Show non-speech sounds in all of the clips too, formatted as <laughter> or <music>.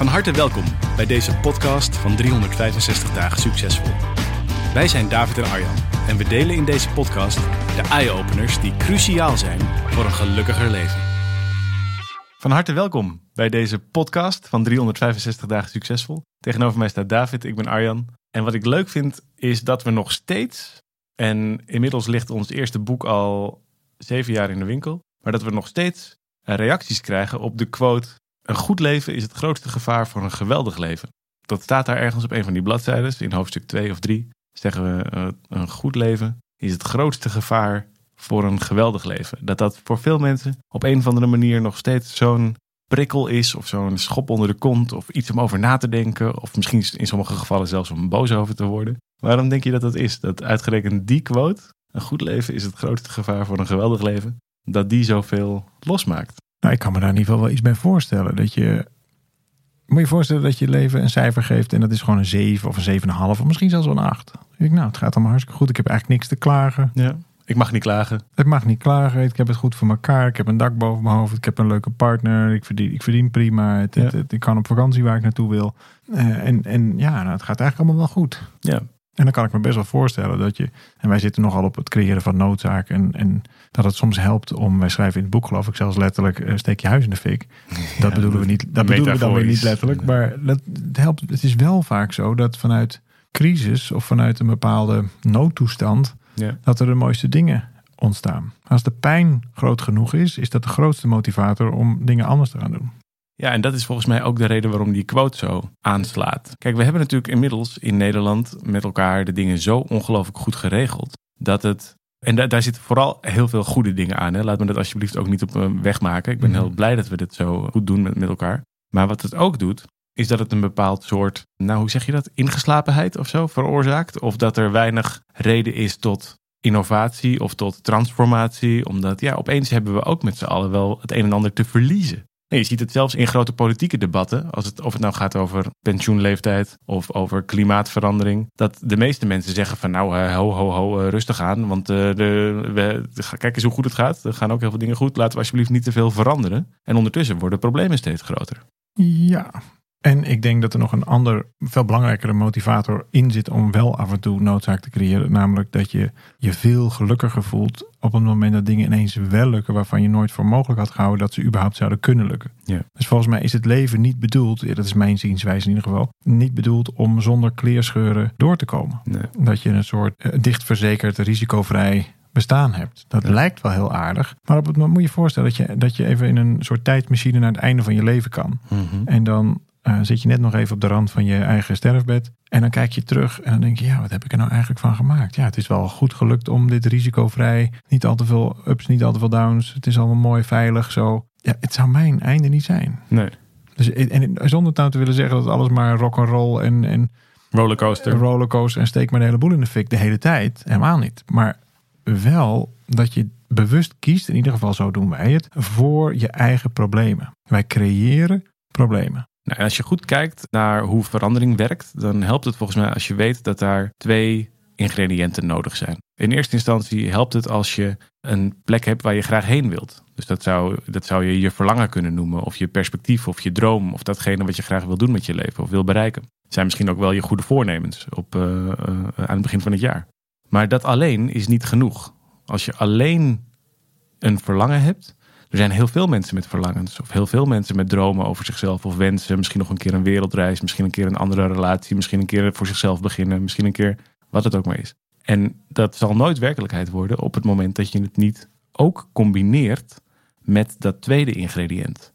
Van harte welkom bij deze podcast van 365 dagen succesvol. Wij zijn David en Arjan en we delen in deze podcast de eye-openers die cruciaal zijn voor een gelukkiger leven. Van harte welkom bij deze podcast van 365 dagen succesvol. Tegenover mij staat David, ik ben Arjan. En wat ik leuk vind is dat we nog steeds, en inmiddels ligt ons eerste boek al zeven jaar in de winkel, maar dat we nog steeds reacties krijgen op de quote een goed leven is het grootste gevaar voor een geweldig leven. Dat staat daar ergens op een van die bladzijden. In hoofdstuk 2 of 3 zeggen we: uh, een goed leven is het grootste gevaar voor een geweldig leven. Dat dat voor veel mensen op een of andere manier nog steeds zo'n prikkel is, of zo'n schop onder de kont, of iets om over na te denken, of misschien in sommige gevallen zelfs om boos over te worden. Waarom denk je dat dat is? Dat uitgerekend die quote: een goed leven is het grootste gevaar voor een geweldig leven, dat die zoveel losmaakt. Nou, ik kan me daar in ieder geval wel iets bij voorstellen. Dat je. Moet je voorstellen dat je leven een cijfer geeft en dat is gewoon een 7 of een 7,5 of misschien zelfs wel een 8. Dan denk ik, nou, het gaat allemaal hartstikke goed. Ik heb eigenlijk niks te klagen. Ja, ik mag niet klagen. Ik mag niet klagen. Ik heb het goed voor elkaar. Ik heb een dak boven mijn hoofd. Ik heb een leuke partner. Ik verdien, ik verdien prima. Het, Ja. het- het- ik kan op vakantie waar ik naartoe wil. Eh, en, en ja, nou, het gaat eigenlijk allemaal wel goed. Ja, En dan kan ik me best wel voorstellen dat je. En wij zitten nogal op het creëren van noodzaken. En, en dat het soms helpt om. Wij schrijven in het boek, geloof ik, zelfs letterlijk. eh, steek je huis in de fik. Dat bedoelen we niet. Dat bedoelen we dan weer niet letterlijk. Maar dat, het helpt. Het is wel vaak zo dat vanuit crisis of vanuit een bepaalde noodtoestand. ja. dat er de mooiste dingen ontstaan. Als de pijn groot genoeg is, is dat de grootste motivator om dingen anders te gaan doen. Ja, en dat is volgens mij ook de reden waarom die quote zo aanslaat. Kijk, we hebben natuurlijk inmiddels in Nederland met elkaar de dingen zo ongelooflijk goed geregeld. Dat het. En da- daar zitten vooral heel veel goede dingen aan. Hè. Laat me dat alsjeblieft ook niet op een weg maken. Ik ben Mhm. heel blij dat we dit zo goed doen met, met elkaar. Maar wat het ook doet, is dat het een bepaald soort, nou hoe zeg je dat, ingeslapenheid of zo veroorzaakt. Of dat er weinig reden is tot innovatie of tot transformatie. Omdat ja, opeens hebben we ook met z'n allen wel het een en ander te verliezen. Je ziet het zelfs in grote politieke debatten, als het, of het nou gaat over pensioenleeftijd of over klimaatverandering, dat de meeste mensen zeggen van nou, eh, ho, ho, ho, eh, rustig aan, want eh, de- kijk eens hoe goed het gaat. Er gaan ook heel veel dingen goed, laten we alsjeblieft niet te veel veranderen. En ondertussen worden problemen steeds groter. Ja. En ik denk dat er nog een ander, veel belangrijkere motivator in zit om wel af en toe noodzaak te creëren. Namelijk dat je je veel gelukkiger voelt op het moment dat dingen ineens wel lukken waarvan je nooit voor mogelijk had gehouden dat ze überhaupt zouden kunnen lukken. Ja. Dus volgens mij is het leven niet bedoeld, ja, dat is mijn zienswijze in ieder geval, niet bedoeld om zonder kleerscheuren door te komen. Nee. Dat je een soort eh, dichtverzekerd, risicovrij bestaan hebt. Dat Ja. lijkt wel heel aardig. Maar op het moment moet je je voorstellen dat je, dat je even in een soort tijdmachine naar het einde van je leven kan. En dan eh, zit je net nog even op de rand van je eigen sterfbed. En dan kijk je terug en dan denk je, ja, wat heb ik er nou eigenlijk van gemaakt? Ja, het is wel goed gelukt om dit risicovrij, niet al te veel ups, niet al te veel downs. Het is allemaal mooi, veilig, zo. Ja, het zou mijn einde niet zijn. Nee. Dus, en zonder het nou te willen zeggen dat alles maar rock and roll en, en Rollercoaster. rollercoaster en steek maar de hele boel in de fik de hele tijd. Helemaal niet. Maar wel dat je bewust kiest, in ieder geval zo doen wij het, voor je eigen problemen. Wij creëren problemen. Nou, als je goed kijkt naar hoe verandering werkt, dan helpt het volgens mij als je weet dat daar twee ingrediënten nodig zijn. In eerste instantie helpt het als je een plek hebt waar je graag heen wilt. Dus dat zou, dat zou je je verlangen kunnen noemen, of je perspectief, of je droom, of datgene wat je graag wil doen met je leven of wil bereiken. Het zijn misschien ook wel je goede voornemens op, eh, eh, aan het begin van het jaar. Maar dat alleen is niet genoeg. Als je alleen een verlangen hebt, er zijn heel veel mensen met verlangens. Of heel veel mensen met dromen over zichzelf of wensen. Misschien nog een keer een wereldreis. Misschien een keer een andere relatie. Misschien een keer voor zichzelf beginnen. Misschien een keer wat het ook maar is. En dat zal nooit werkelijkheid worden op het moment dat je het niet ook combineert met dat tweede ingrediënt.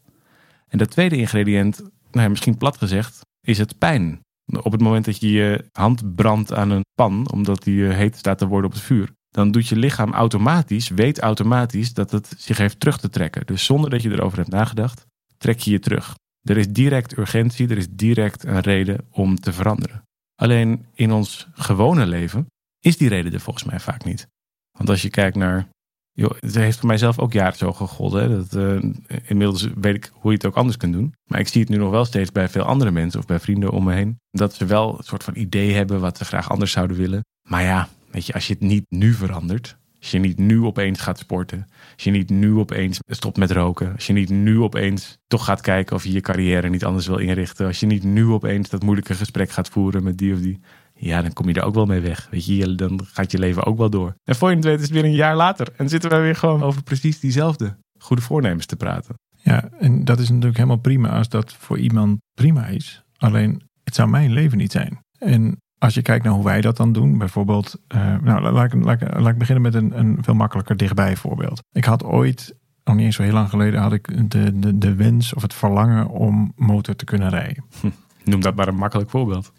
En dat tweede ingrediënt, nou ja, misschien plat gezegd, is het pijn. Op het moment dat je je hand brandt aan een pan, omdat die eh, heet staat te worden op het vuur, dan doet je lichaam automatisch, weet automatisch dat het zich heeft terug te trekken. Dus zonder dat je erover hebt nagedacht, trek je je terug. Er is direct urgentie, er is direct een reden om te veranderen. Alleen in ons gewone leven is die reden er volgens mij vaak niet. Want als je kijkt naar. Joh, het heeft voor mijzelf ook jaren zo gegolden. Hè? Dat, uh, inmiddels weet ik hoe je het ook anders kunt doen. Maar ik zie het nu nog wel steeds bij veel andere mensen of bij vrienden om me heen. Dat ze wel een soort van idee hebben wat ze graag anders zouden willen. Maar ja, weet je, als je het niet nu verandert. Als je niet nu opeens gaat sporten. Als je niet nu opeens stopt met roken. Als je niet nu opeens toch gaat kijken of je je carrière niet anders wil inrichten. Als je niet nu opeens dat moeilijke gesprek gaat voeren met die of die. Ja, dan kom je er ook wel mee weg. Weet je, dan gaat je leven ook wel door. En voor je het weet is het weer een jaar later. En zitten we weer gewoon over precies diezelfde goede voornemens te praten. Ja, en dat is natuurlijk helemaal prima als dat voor iemand prima is. Alleen, het zou mijn leven niet zijn. En als je kijkt naar hoe wij dat dan doen, bijvoorbeeld, uh, nou, laat, ik, laat, laat ik beginnen met een, een veel makkelijker dichtbij voorbeeld. Ik had ooit, nog niet eens zo heel lang geleden, had ik de, de, de wens of het verlangen om motor te kunnen rijden. Hm, noem dat maar een makkelijk voorbeeld.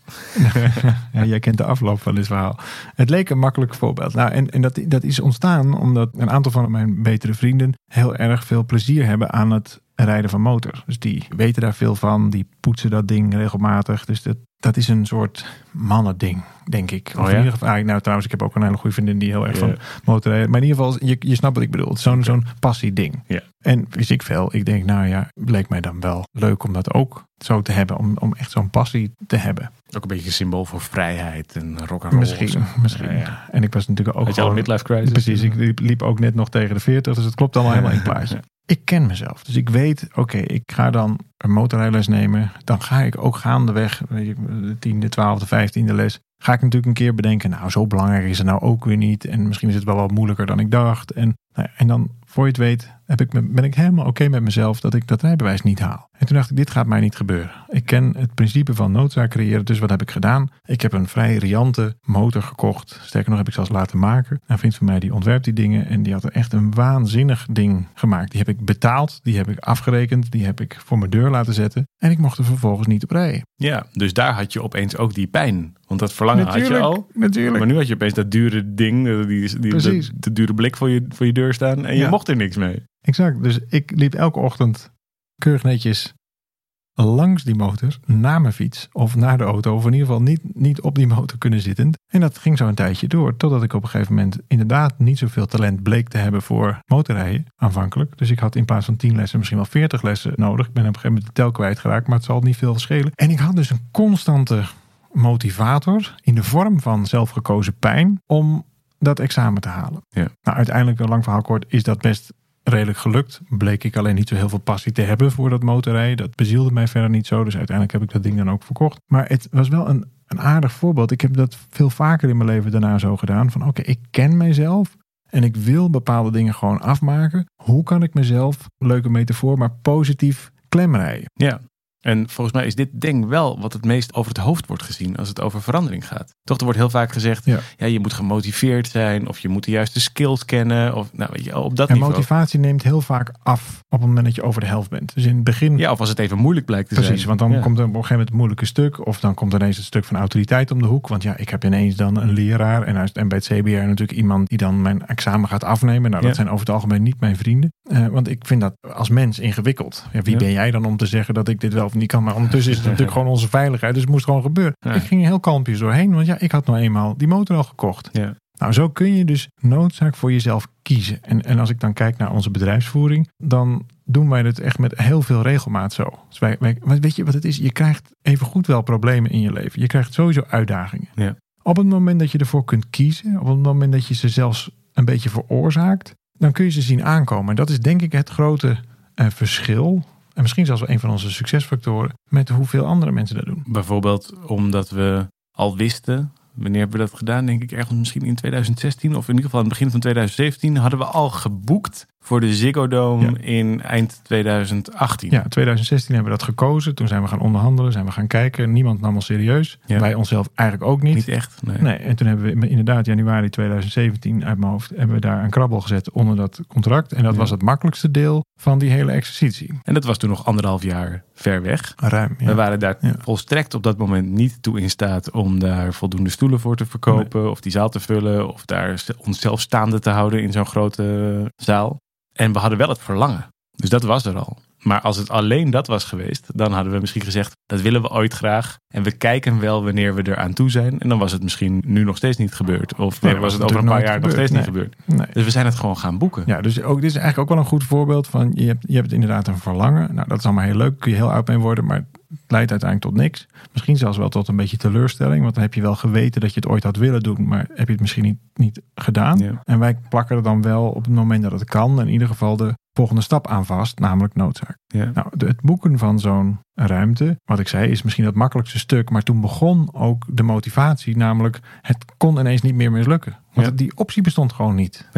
<laughs> ja, jij kent de afloop van dit verhaal. Het leek een makkelijk voorbeeld. Nou, en en dat, dat is ontstaan omdat een aantal van mijn betere vrienden heel erg veel plezier hebben aan het rijden van motor. Dus die weten daar veel van, die poetsen dat ding regelmatig. Dus dat, dat is een soort mannending, denk ik. Of Oh ja? in ieder geval, ah, nou trouwens, ik heb ook een hele goede vriendin die heel erg van motorrijden. Maar in ieder geval, je, je snapt wat ik bedoel. Zo'n zo'n passie-ding. En wist ik veel. Ik denk, nou ja, bleek mij dan wel leuk om dat ook zo te hebben. Om, om echt zo'n passie te hebben. Ook een beetje een symbool voor vrijheid en rock and roll. Misschien, misschien. Ja, ja. En ik was natuurlijk ook Had je al een midlife crisis? Precies, ik liep, liep ook net nog tegen de 40, dus het klopt allemaal <laughs> helemaal in het plaatje. Ik ken mezelf, dus ik weet, oké, ik ga dan een motorrijles nemen. Dan ga ik ook gaandeweg, de tiende, twaalfde, vijftiende les, ga ik natuurlijk een keer bedenken, nou zo belangrijk is het nou ook weer niet. En misschien is het wel wat moeilijker dan ik dacht. En, nou ja, en dan, voor je het weet, heb ik, me- ben ik helemaal oké met mezelf dat ik dat rijbewijs niet haal. En toen dacht ik, dit gaat mij niet gebeuren. Ik ken het principe van noodzaak creëren, dus wat heb ik gedaan? Ik heb een vrij riante motor gekocht. Sterker nog, heb ik zelfs laten maken. Een vriend van mij die ontwerpt die dingen en die had er echt een waanzinnig ding gemaakt. Die heb ik betaald, die heb ik afgerekend, die heb ik voor mijn deur laten zetten. En ik mocht er vervolgens niet op rijden. Ja, dus daar had je opeens ook die pijn. Want dat verlangen had je al. natuurlijk. Maar nu had je opeens dat dure ding, die, die, de, de dure blik voor je, voor je deur staan. En je Ja. mocht er niks mee. Exact. Dus ik liep elke ochtend keurig netjes langs die motor naar mijn fiets of naar de auto. Of in ieder geval niet, niet op die motor kunnen zitten. En dat ging zo een tijdje door. Totdat ik op een gegeven moment inderdaad niet zoveel talent bleek te hebben voor motorrijden aanvankelijk. Dus ik had in plaats van 10 lessen misschien wel 40 lessen nodig. Ik ben op een gegeven moment de tel kwijtgeraakt. Maar het zal niet veel schelen. En ik had dus een constante motivator in de vorm van zelfgekozen pijn om dat examen te halen. Ja. Nou, uiteindelijk, een lang verhaal kort, is dat best redelijk gelukt. Bleek ik alleen niet zo heel veel passie te hebben voor dat motorrijden. Dat bezielde mij verder niet zo. Dus uiteindelijk heb ik dat ding dan ook verkocht. Maar het was wel een, een aardig voorbeeld. Ik heb dat veel vaker in mijn leven daarna zo gedaan. Van oké, ik ken mijzelf. En ik wil bepaalde dingen gewoon afmaken. Hoe kan ik mezelf, leuke metafoor, maar positief klemrijden? Ja. En volgens mij is dit ding wel wat het meest over het hoofd wordt gezien als het over verandering gaat. Toch, er wordt heel vaak gezegd, ja, Ja. je moet gemotiveerd zijn of je moet de juiste skills kennen. Of nou, weet je, op dat En niveau. motivatie neemt heel vaak af op het moment dat je over de helft bent. Dus in het begin Ja, of als het even moeilijk blijkt te zijn. Precies, want dan Ja. komt er op een gegeven moment het moeilijke stuk. Of dan komt er ineens het stuk van autoriteit om de hoek. Want ja, ik heb ineens dan een leraar. En, en bij het CBR natuurlijk iemand die dan mijn examen gaat afnemen. Nou, dat Ja. zijn over het algemeen niet mijn vrienden. Eh, want ik vind dat als mens ingewikkeld. Ja, wie Ja. ben jij dan om te zeggen dat ik dit wel of niet kan? Maar ondertussen is het <laughs> natuurlijk gewoon onze veiligheid. Dus het moest gewoon gebeuren. Ja. Ik ging heel kalmpjes doorheen. Want ja, ik had nou eenmaal die motor al gekocht. Ja. Nou, zo kun je dus noodzaak voor jezelf kiezen. En, en als ik dan kijk naar onze bedrijfsvoering, dan doen wij het echt met heel veel regelmaat zo. Dus wij, wij, maar weet je wat het is? Je krijgt even goed wel problemen in je leven. Je krijgt sowieso uitdagingen. Ja. Op het moment dat je ervoor kunt kiezen, op het moment dat je ze zelfs een beetje veroorzaakt, dan kun je ze zien aankomen. En dat is denk ik het grote eh, verschil. En misschien zelfs wel een van onze succesfactoren met hoeveel andere mensen dat doen. Bijvoorbeeld omdat we al wisten, wanneer hebben we dat gedaan? Denk ik ergens misschien in 2016 of in ieder geval aan het begin van 2017 hadden we al geboekt voor de Ziggo Dome Ja. in eind 2018. Ja, 2016 hebben we dat gekozen. Toen zijn we gaan onderhandelen, zijn we gaan kijken. Niemand nam ons serieus. Ja. Wij onszelf eigenlijk ook niet. Niet echt. Nee. Nee, en toen hebben we inderdaad januari 2017 uit mijn hoofd hebben we daar een krabbel gezet onder dat contract. En dat Ja. was het makkelijkste deel van die hele exercitie. En dat was toen nog anderhalf jaar ver weg. Ruim. Ja. We waren daar volstrekt op dat moment niet toe in staat om daar voldoende stoelen voor te verkopen. Of die zaal te vullen. Of daar onszelf staande te houden in zo'n grote zaal. En we hadden wel het verlangen. Dus dat was er al. Maar als het alleen dat was geweest, dan hadden we misschien gezegd, dat willen we ooit graag. En we kijken wel wanneer we er aan toe zijn. En dan was het misschien nu nog steeds niet gebeurd. Of nee, dan was het over een paar jaar nog steeds niet gebeurd. Nee. Dus we zijn het gewoon gaan boeken. Ja, dus ook, dit is eigenlijk ook wel een goed voorbeeld van, je hebt, je hebt inderdaad een verlangen. Nou, dat is allemaal heel leuk, kun je heel oud mee worden. Maar leidt uiteindelijk tot niks. Misschien zelfs wel tot een beetje teleurstelling. Want dan heb je wel geweten dat je het ooit had willen doen. Maar heb je het misschien niet, niet gedaan. En wij plakken er dan wel op het moment dat het kan. In ieder geval de volgende stap aan vast. Namelijk noodzaak. Ja. Nou, het boeken van zo'n ruimte, wat ik zei, is misschien het makkelijkste stuk. Maar toen begon ook de motivatie. Namelijk, het kon ineens niet meer mislukken. Want die optie bestond gewoon niet.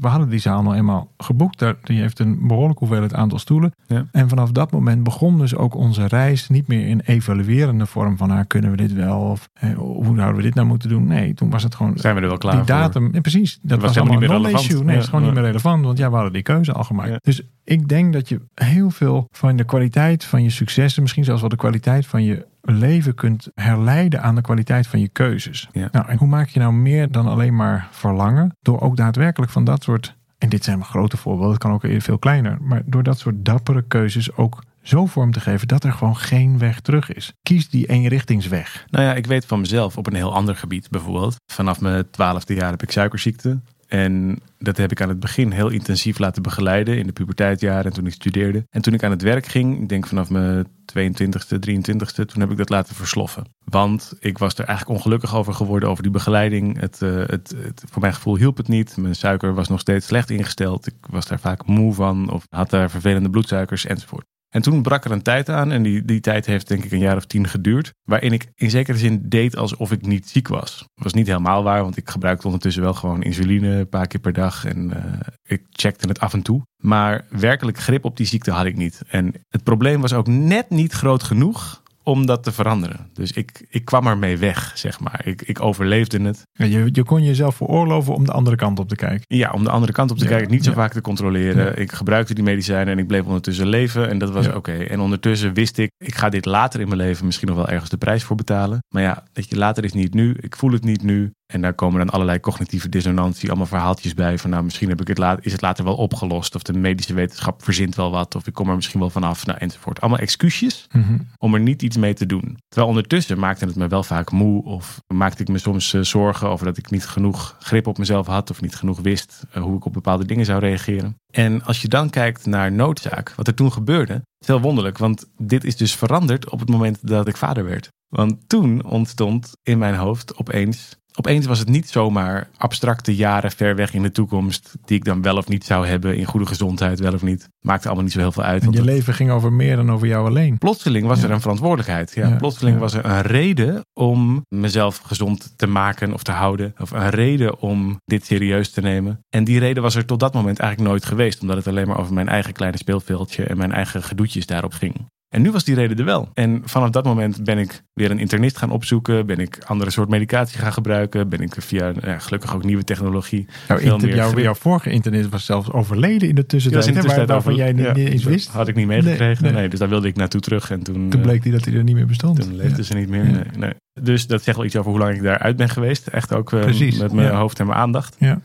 we hadden die zaal nou eenmaal geboekt. Die heeft een behoorlijk hoeveelheid aantal stoelen. En vanaf dat moment begon dus ook onze reis niet meer in evaluerende vorm van ah, kunnen we dit wel of hoe zouden we dit nou moeten doen. Nee, toen was het gewoon. Zijn we er wel klaar die datum, voor? precies. Dat, was, helemaal niet meer relevant. Issue. Nee, het is gewoon niet meer relevant. Want ja, we hadden die keuze al gemaakt. Dus ik denk dat je heel veel van de kwaliteit van je successen, misschien zelfs wel de kwaliteit van je leven kunt herleiden aan de kwaliteit van je keuzes. Nou, en hoe maak je nou meer dan alleen maar verlangen? Door ook daadwerkelijk van dat soort, en dit zijn grote voorbeelden, het kan ook veel kleiner, maar door dat soort dappere keuzes ook zo vorm te geven dat er gewoon geen weg terug is. Kies die eenrichtingsweg. Nou ja, ik weet van mezelf op een heel ander gebied bijvoorbeeld. Vanaf mijn twaalfde jaar heb ik suikerziekte. En dat heb ik aan het begin heel intensief laten begeleiden in de puberteitjaren en toen ik studeerde. En toen ik aan het werk ging, ik denk vanaf mijn 22e, 23e, toen heb ik dat laten versloffen. Want ik was er eigenlijk ongelukkig over geworden over die begeleiding. Het, uh, het, het, voor mijn gevoel hielp het niet. Mijn suiker was nog steeds slecht ingesteld. Ik was daar vaak moe van of had daar vervelende bloedsuikers enzovoort. En toen brak er een tijd aan en die, die tijd heeft denk ik een jaar of tien geduurd. Waarin ik in zekere zin deed alsof ik niet ziek was. Dat was niet helemaal waar, want ik gebruikte ondertussen wel gewoon insuline een paar keer per dag. En uh, ik checkte het af en toe. Maar werkelijk grip op die ziekte had ik niet. En het probleem was ook net niet groot genoeg om dat te veranderen. Dus ik, ik kwam ermee weg, zeg maar. Ik, ik overleefde het. Ja, je, je kon jezelf veroorloven om de andere kant op te kijken. Ja, om de andere kant op te kijken. Niet zo vaak te controleren. Ik gebruikte die medicijnen en ik bleef ondertussen leven. En dat was oké. En ondertussen wist ik, ik ga dit later in mijn leven misschien nog wel ergens de prijs voor betalen. Maar ja, dat je later is niet nu. Ik voel het niet nu. En daar komen dan allerlei cognitieve dissonantie, allemaal verhaaltjes bij. Van nou, misschien heb ik het later, is het later wel opgelost. Of de medische wetenschap verzint wel wat. Of ik kom er misschien wel vanaf. Nou, enzovoort. Allemaal excuusjes mhm. om er niet iets mee te doen. Terwijl ondertussen maakte het me wel vaak moe. Of maakte ik me soms uh, zorgen over dat ik niet genoeg grip op mezelf had. Of niet genoeg wist uh, hoe ik op bepaalde dingen zou reageren. En als je dan kijkt naar noodzaak, wat er toen gebeurde. is heel wonderlijk, want dit is dus veranderd op het moment dat ik vader werd. Want toen ontstond in mijn hoofd opeens opeens was het niet zomaar abstracte jaren ver weg in de toekomst. die ik dan wel of niet zou hebben. in goede gezondheid, wel of niet. Maakte allemaal niet zo heel veel uit. En je leven ging over meer dan over jou alleen. Plotseling was er een verantwoordelijkheid. Ja, plotseling was er een reden om mezelf gezond te maken of te houden. Of een reden om dit serieus te nemen. En die reden was er tot dat moment eigenlijk nooit geweest. Omdat het alleen maar over mijn eigen kleine speelveldje en mijn eigen gedoetjes daarop ging. En nu was die reden er wel. En vanaf dat moment ben ik weer een internist gaan opzoeken. Ben ik andere soort medicatie gaan gebruiken. Ben ik via ja, gelukkig ook nieuwe technologie. Jouw, inter, jouw, jouw, vorige internist was zelfs overleden in de tussentijd. Ja, waar, waarvan jij niet, niet eens wist. had ik niet meegekregen. Nee, dus daar wilde ik naartoe terug. En toen, toen bleek hij dat hij er niet meer bestond. Toen leefde ze niet meer. Nee, nee. Dus dat zegt wel iets over hoe lang ik daaruit ben geweest. Echt ook uh, met mijn hoofd en mijn aandacht. Ja.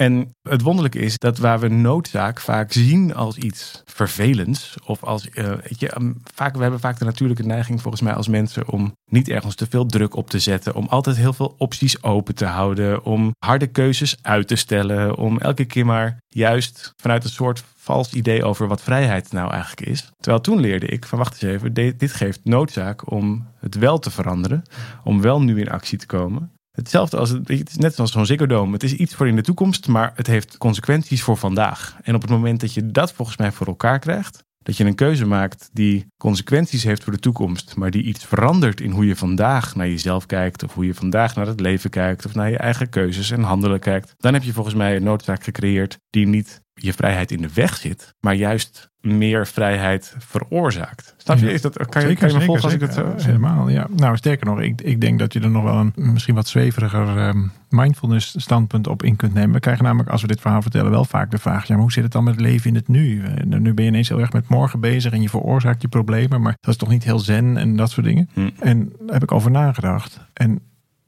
En het wonderlijke is dat waar we noodzaak vaak zien als iets vervelends. Of als, uh, je, um, vaak, we hebben vaak de natuurlijke neiging volgens mij als mensen om niet ergens te veel druk op te zetten. Om altijd heel veel opties open te houden. Om harde keuzes uit te stellen. Om elke keer maar juist vanuit een soort vals idee over wat vrijheid nou eigenlijk is. Terwijl toen leerde ik van wacht eens even, dit geeft noodzaak om het wel te veranderen. Om wel nu in actie te komen. Hetzelfde als het, het is net zoals zo'n Ziggo Het is iets voor in de toekomst, maar het heeft consequenties voor vandaag. En op het moment dat je dat volgens mij voor elkaar krijgt, dat je een keuze maakt die consequenties heeft voor de toekomst, maar die iets verandert in hoe je vandaag naar jezelf kijkt, of hoe je vandaag naar het leven kijkt, of naar je eigen keuzes en handelen kijkt, dan heb je volgens mij een noodzaak gecreëerd die niet je vrijheid in de weg zit, maar juist meer vrijheid veroorzaakt. Snap je? Is dat, kan, je, kan je me volgen als ik dat zo Helemaal, ja. Nou, sterker nog, ik, ik denk dat je er nog wel een misschien wat zweveriger um, mindfulness standpunt op in kunt nemen. We krijgen namelijk, als we dit verhaal vertellen, wel vaak de vraag, ja, maar hoe zit het dan met het leven in het nu? Uh, nu ben je ineens heel erg met morgen bezig en je veroorzaakt je problemen, maar dat is toch niet heel zen en dat soort dingen? Hm. En daar heb ik over nagedacht. En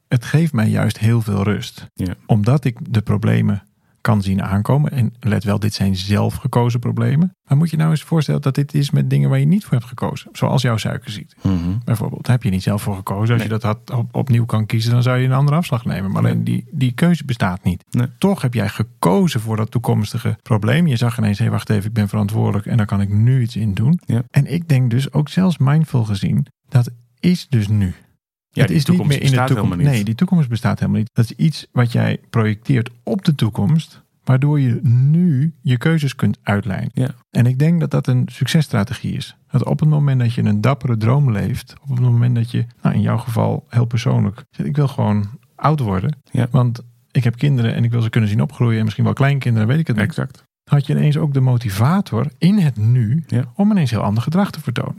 het geeft mij juist heel veel rust. Ja. Omdat ik de problemen kan zien aankomen. En let wel, dit zijn zelf gekozen problemen. Maar moet je nou eens voorstellen dat dit is met dingen waar je niet voor hebt gekozen. Zoals jouw suikerziekte. Mhm. Bijvoorbeeld, daar heb je niet zelf voor gekozen. Als Nee. je dat had, op, opnieuw kan kiezen, dan zou je een andere afslag nemen. Maar alleen die, die keuze bestaat niet. Nee. Toch heb jij gekozen voor dat toekomstige probleem. Je zag ineens, hé, wacht even, ik ben verantwoordelijk en daar kan ik nu iets in doen. Ja. En ik denk dus, ook zelfs mindful gezien, dat is dus nu. Ja, het die is niet meer in de bestaat toekomst. helemaal niet. Nee, die toekomst bestaat helemaal niet. Dat is iets wat jij projecteert op de toekomst, waardoor je nu je keuzes kunt uitlijnen. Ja. En ik denk dat dat een successtrategie is. Dat op het moment dat je een dappere droom leeft, op het moment dat je, nou in jouw geval heel persoonlijk, zegt, ik wil gewoon oud worden, Ja. want ik heb kinderen en ik wil ze kunnen zien opgroeien en misschien wel kleinkinderen, weet ik het niet. Exact. Had je ineens ook de motivator in het nu Ja. om ineens heel ander gedrag te vertonen.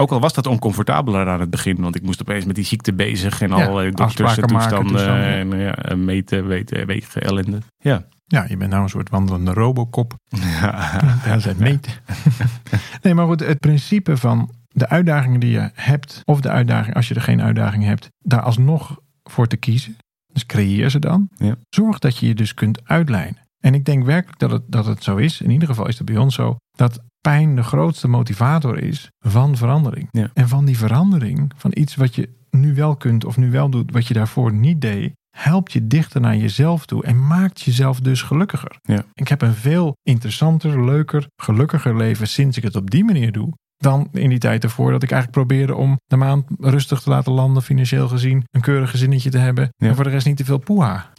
Ook al was dat oncomfortabeler aan het begin, want ik moest opeens met die ziekte bezig en Ja, allerlei afspraken maken, dokterstoestanden toestanden, en ja, en meten, weten, wegen, ellende. Ja. Ja, je bent nou een soort wandelende robocop. <laughs> ja. Daar zijn <laughs> meten. nee, maar goed, het principe van de uitdagingen die je hebt, of de uitdaging als je er geen uitdaging hebt, daar alsnog voor te kiezen. Dus creëer ze dan. Ja. Zorg dat je je dus kunt uitlijnen. En ik denk werkelijk dat het, dat het zo is, in ieder geval is dat bij ons zo, dat pijn de grootste motivator is van verandering. Ja. En van die verandering, van iets wat je nu wel kunt of nu wel doet, wat je daarvoor niet deed, helpt je dichter naar jezelf toe en maakt jezelf dus gelukkiger. Ja. Ik heb een veel interessanter, leuker, gelukkiger leven sinds ik het op die manier doe. Dan in die tijd ervoor dat ik eigenlijk probeerde om de maand rustig te laten landen, financieel gezien, een keurig gezinnetje te hebben. Ja. En voor de rest niet te veel poeha.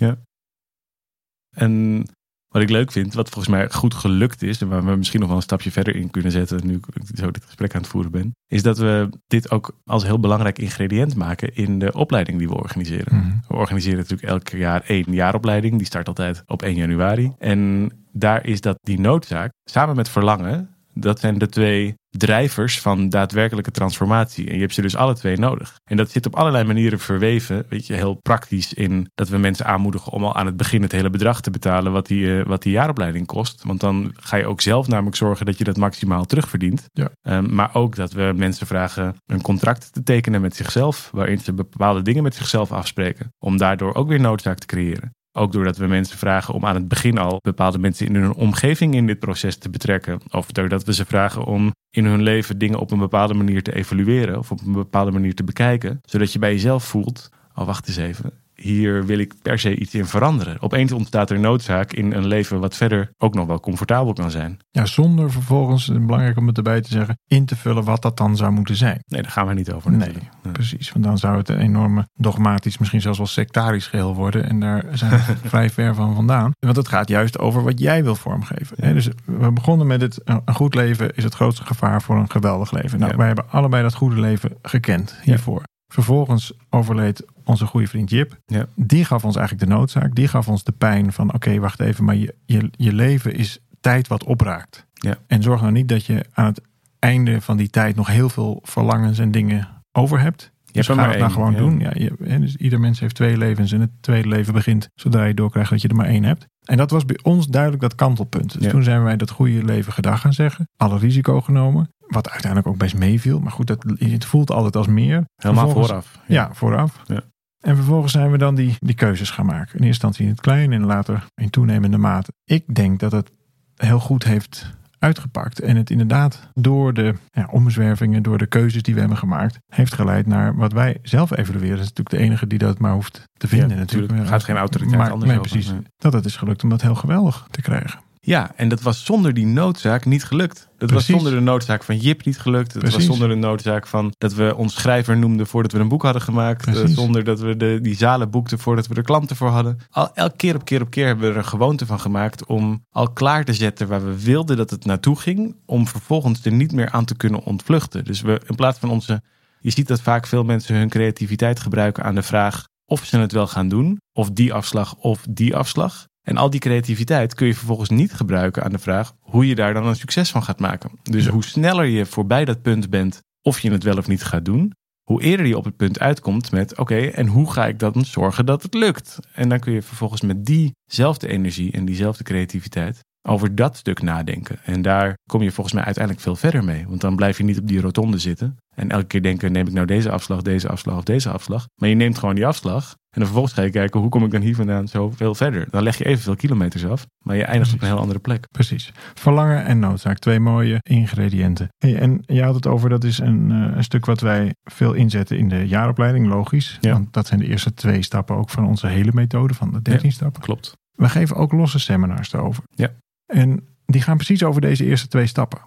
En wat ik leuk vind, wat volgens mij goed gelukt is, en waar we misschien nog wel een stapje verder in kunnen zetten, nu ik zo dit gesprek aan het voeren ben, is dat we dit ook als heel belangrijk ingrediënt maken in de opleiding die we organiseren. Mhm. We organiseren natuurlijk elk jaar één jaaropleiding. Die start altijd op 1 januari. En daar is dat die noodzaak, samen met verlangen, dat zijn de twee drijvers van daadwerkelijke transformatie. En je hebt ze dus alle twee nodig. En dat zit op allerlei manieren verweven. Weet je, heel praktisch in dat we mensen aanmoedigen om al aan het begin het hele bedrag te betalen wat die, eh, wat die jaaropleiding kost. Want dan ga je ook zelf namelijk zorgen dat je dat maximaal terugverdient. Ja. Ehm, maar ook dat we mensen vragen een contract te tekenen met zichzelf. Waarin ze bepaalde dingen met zichzelf afspreken. Om daardoor ook weer noodzaak te creëren. Ook doordat we mensen vragen om aan het begin al bepaalde mensen in hun omgeving in dit proces te betrekken. Of doordat we ze vragen om in hun leven dingen op een bepaalde manier te evalueren. Of op een bepaalde manier te bekijken. Zodat je bij jezelf voelt, oh wacht eens even. Hier wil ik per se iets in veranderen. Opeens ontstaat er noodzaak in een leven wat verder ook nog wel comfortabel kan zijn. Ja, zonder vervolgens, belangrijk om het erbij te zeggen, in te vullen wat dat dan zou moeten zijn. Nee, daar gaan we niet over natuurlijk. Nee. precies. Want dan zou het een enorme dogmatisch, misschien zelfs wel sectarisch geheel worden. En daar zijn we <laughs> vrij ver van vandaan. Want het gaat juist over wat jij wil vormgeven. Ja. Dus we begonnen met het, een goed leven is het grootste gevaar voor een geweldig leven. Nou, Ja. wij hebben allebei dat goede leven gekend hiervoor. Vervolgens overleed onze goede vriend Jip. Ja. Die gaf ons eigenlijk de noodzaak. Die gaf ons de pijn van oké, wacht even, maar je, je, je leven is tijd wat opraakt. Ja. En zorg nou niet dat je aan het einde van die tijd nog heel veel verlangens en dingen over hebt. Je Dus hebt ga er het maar nou één, gewoon ja. doen. Ja, je, dus ieder mens heeft twee levens en het tweede leven begint zodra je doorkrijgt dat je er maar één hebt. En dat was bij ons duidelijk dat kantelpunt. Dus Ja. toen zijn wij dat goede leven gedag gaan zeggen. Alle risico genomen. Wat uiteindelijk ook best meeviel. Maar goed, dat, het voelt altijd als meer. Helemaal Vervolgens- vooraf. Ja, vooraf. Ja. En vervolgens zijn we dan die, die keuzes gaan maken. In eerste instantie in het klein en later in toenemende mate. Ik denk dat het heel goed heeft uitgepakt. En het inderdaad door de ja, omzwervingen, door de keuzes die we hebben gemaakt, heeft geleid naar wat wij zelf evalueren. Dat is natuurlijk de enige die dat maar hoeft te vinden. Ja, natuurlijk. natuurlijk. Gaat geen autoriteit maar, anders nee, precies. Nee. Dat het is gelukt om dat heel geweldig te krijgen. Ja, en dat was zonder die noodzaak niet gelukt. Dat Precies. was zonder de noodzaak van Jip niet gelukt. Dat was zonder de noodzaak van dat we ons schrijver noemden voordat we een boek hadden gemaakt. Eh, Precies. zonder dat we de, die zalen boekten voordat we er klanten voor hadden. Al, elke keer op keer op keer hebben we er een gewoonte van gemaakt om al klaar te zetten waar we wilden dat het naartoe ging. Om vervolgens er niet meer aan te kunnen ontvluchten. Dus we in plaats van onze. Je ziet dat vaak veel mensen hun creativiteit gebruiken aan de vraag of ze het wel gaan doen. Of die afslag of die afslag. En al die creativiteit kun je vervolgens niet gebruiken aan de vraag hoe je daar dan een succes van gaat maken. Dus Ja. hoe sneller je voorbij dat punt bent of je het wel of niet gaat doen, hoe eerder je op het punt uitkomt met oké, en hoe ga ik dan zorgen dat het lukt? En dan kun je vervolgens met diezelfde energie en diezelfde creativiteit over dat stuk nadenken. En daar kom je volgens mij uiteindelijk veel verder mee. Want dan blijf je niet op die rotonde zitten En elke keer denken, neem ik nou deze afslag, deze afslag of deze afslag. Maar je neemt gewoon die afslag. En dan vervolgens ga je kijken, hoe kom ik dan hier vandaan zoveel verder? Dan leg je evenveel kilometers af, maar je eindigt op een heel andere plek. Precies. Verlangen en noodzaak, twee mooie ingrediënten. Hey, en je had het over, dat is een, eh, een stuk wat wij veel inzetten in de jaaropleiding, logisch. Ja. Want dat zijn de eerste twee stappen ook van onze hele methode, van de 13 stappen. Klopt. We geven ook losse seminars erover. Ja. En die gaan precies over deze eerste twee stappen.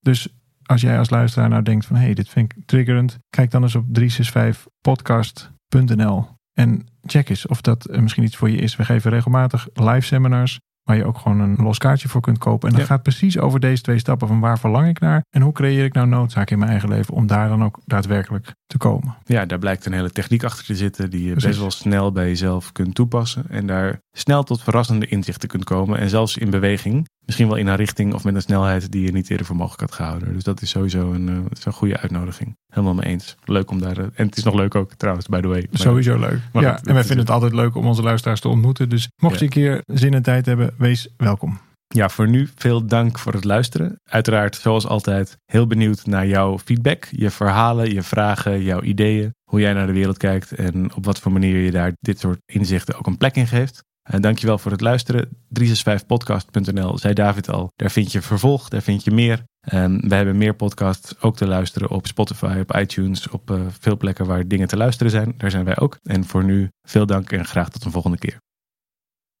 Dus als jij als luisteraar nou denkt van hé, hey, dit vind ik triggerend. Kijk dan eens op 365podcast.nl en check eens of dat misschien iets voor je is. We geven regelmatig live seminars waar je ook gewoon een los kaartje voor kunt kopen. En dat Ja. gaat precies over deze twee stappen van waar verlang ik naar en hoe creëer ik nou noodzaak in mijn eigen leven om daar dan ook daadwerkelijk te komen. Ja, daar blijkt een hele techniek achter te zitten die je Precies. best wel snel bij jezelf kunt toepassen. En daar snel tot verrassende inzichten kunt komen. En zelfs in beweging. Misschien wel in een richting of met een snelheid die je niet eerder voor mogelijk had gehouden. Dus dat is sowieso een, eh, is een goede uitnodiging. Helemaal mee eens. Leuk om daar. eh, En het is nog leuk ook trouwens, by the way. Sowieso leuk. maar ja, goed, en wij vinden het altijd leuk om onze luisteraars te ontmoeten. Dus mocht Ja. je een keer zin en tijd hebben, wees welkom. Ja, voor nu veel dank voor het luisteren. Uiteraard, zoals altijd, heel benieuwd naar jouw feedback, je verhalen, je vragen, jouw ideeën, hoe jij naar de wereld kijkt en op wat voor manier je daar dit soort inzichten ook een plek in geeft. En dankjewel voor het luisteren. 365podcast.nl, zei David al. Daar vind je vervolg, daar vind je meer. En we hebben meer podcasts ook te luisteren op Spotify, op iTunes, op eh, veel plekken waar dingen te luisteren zijn. Daar zijn wij ook. En voor nu veel dank en graag tot een volgende keer.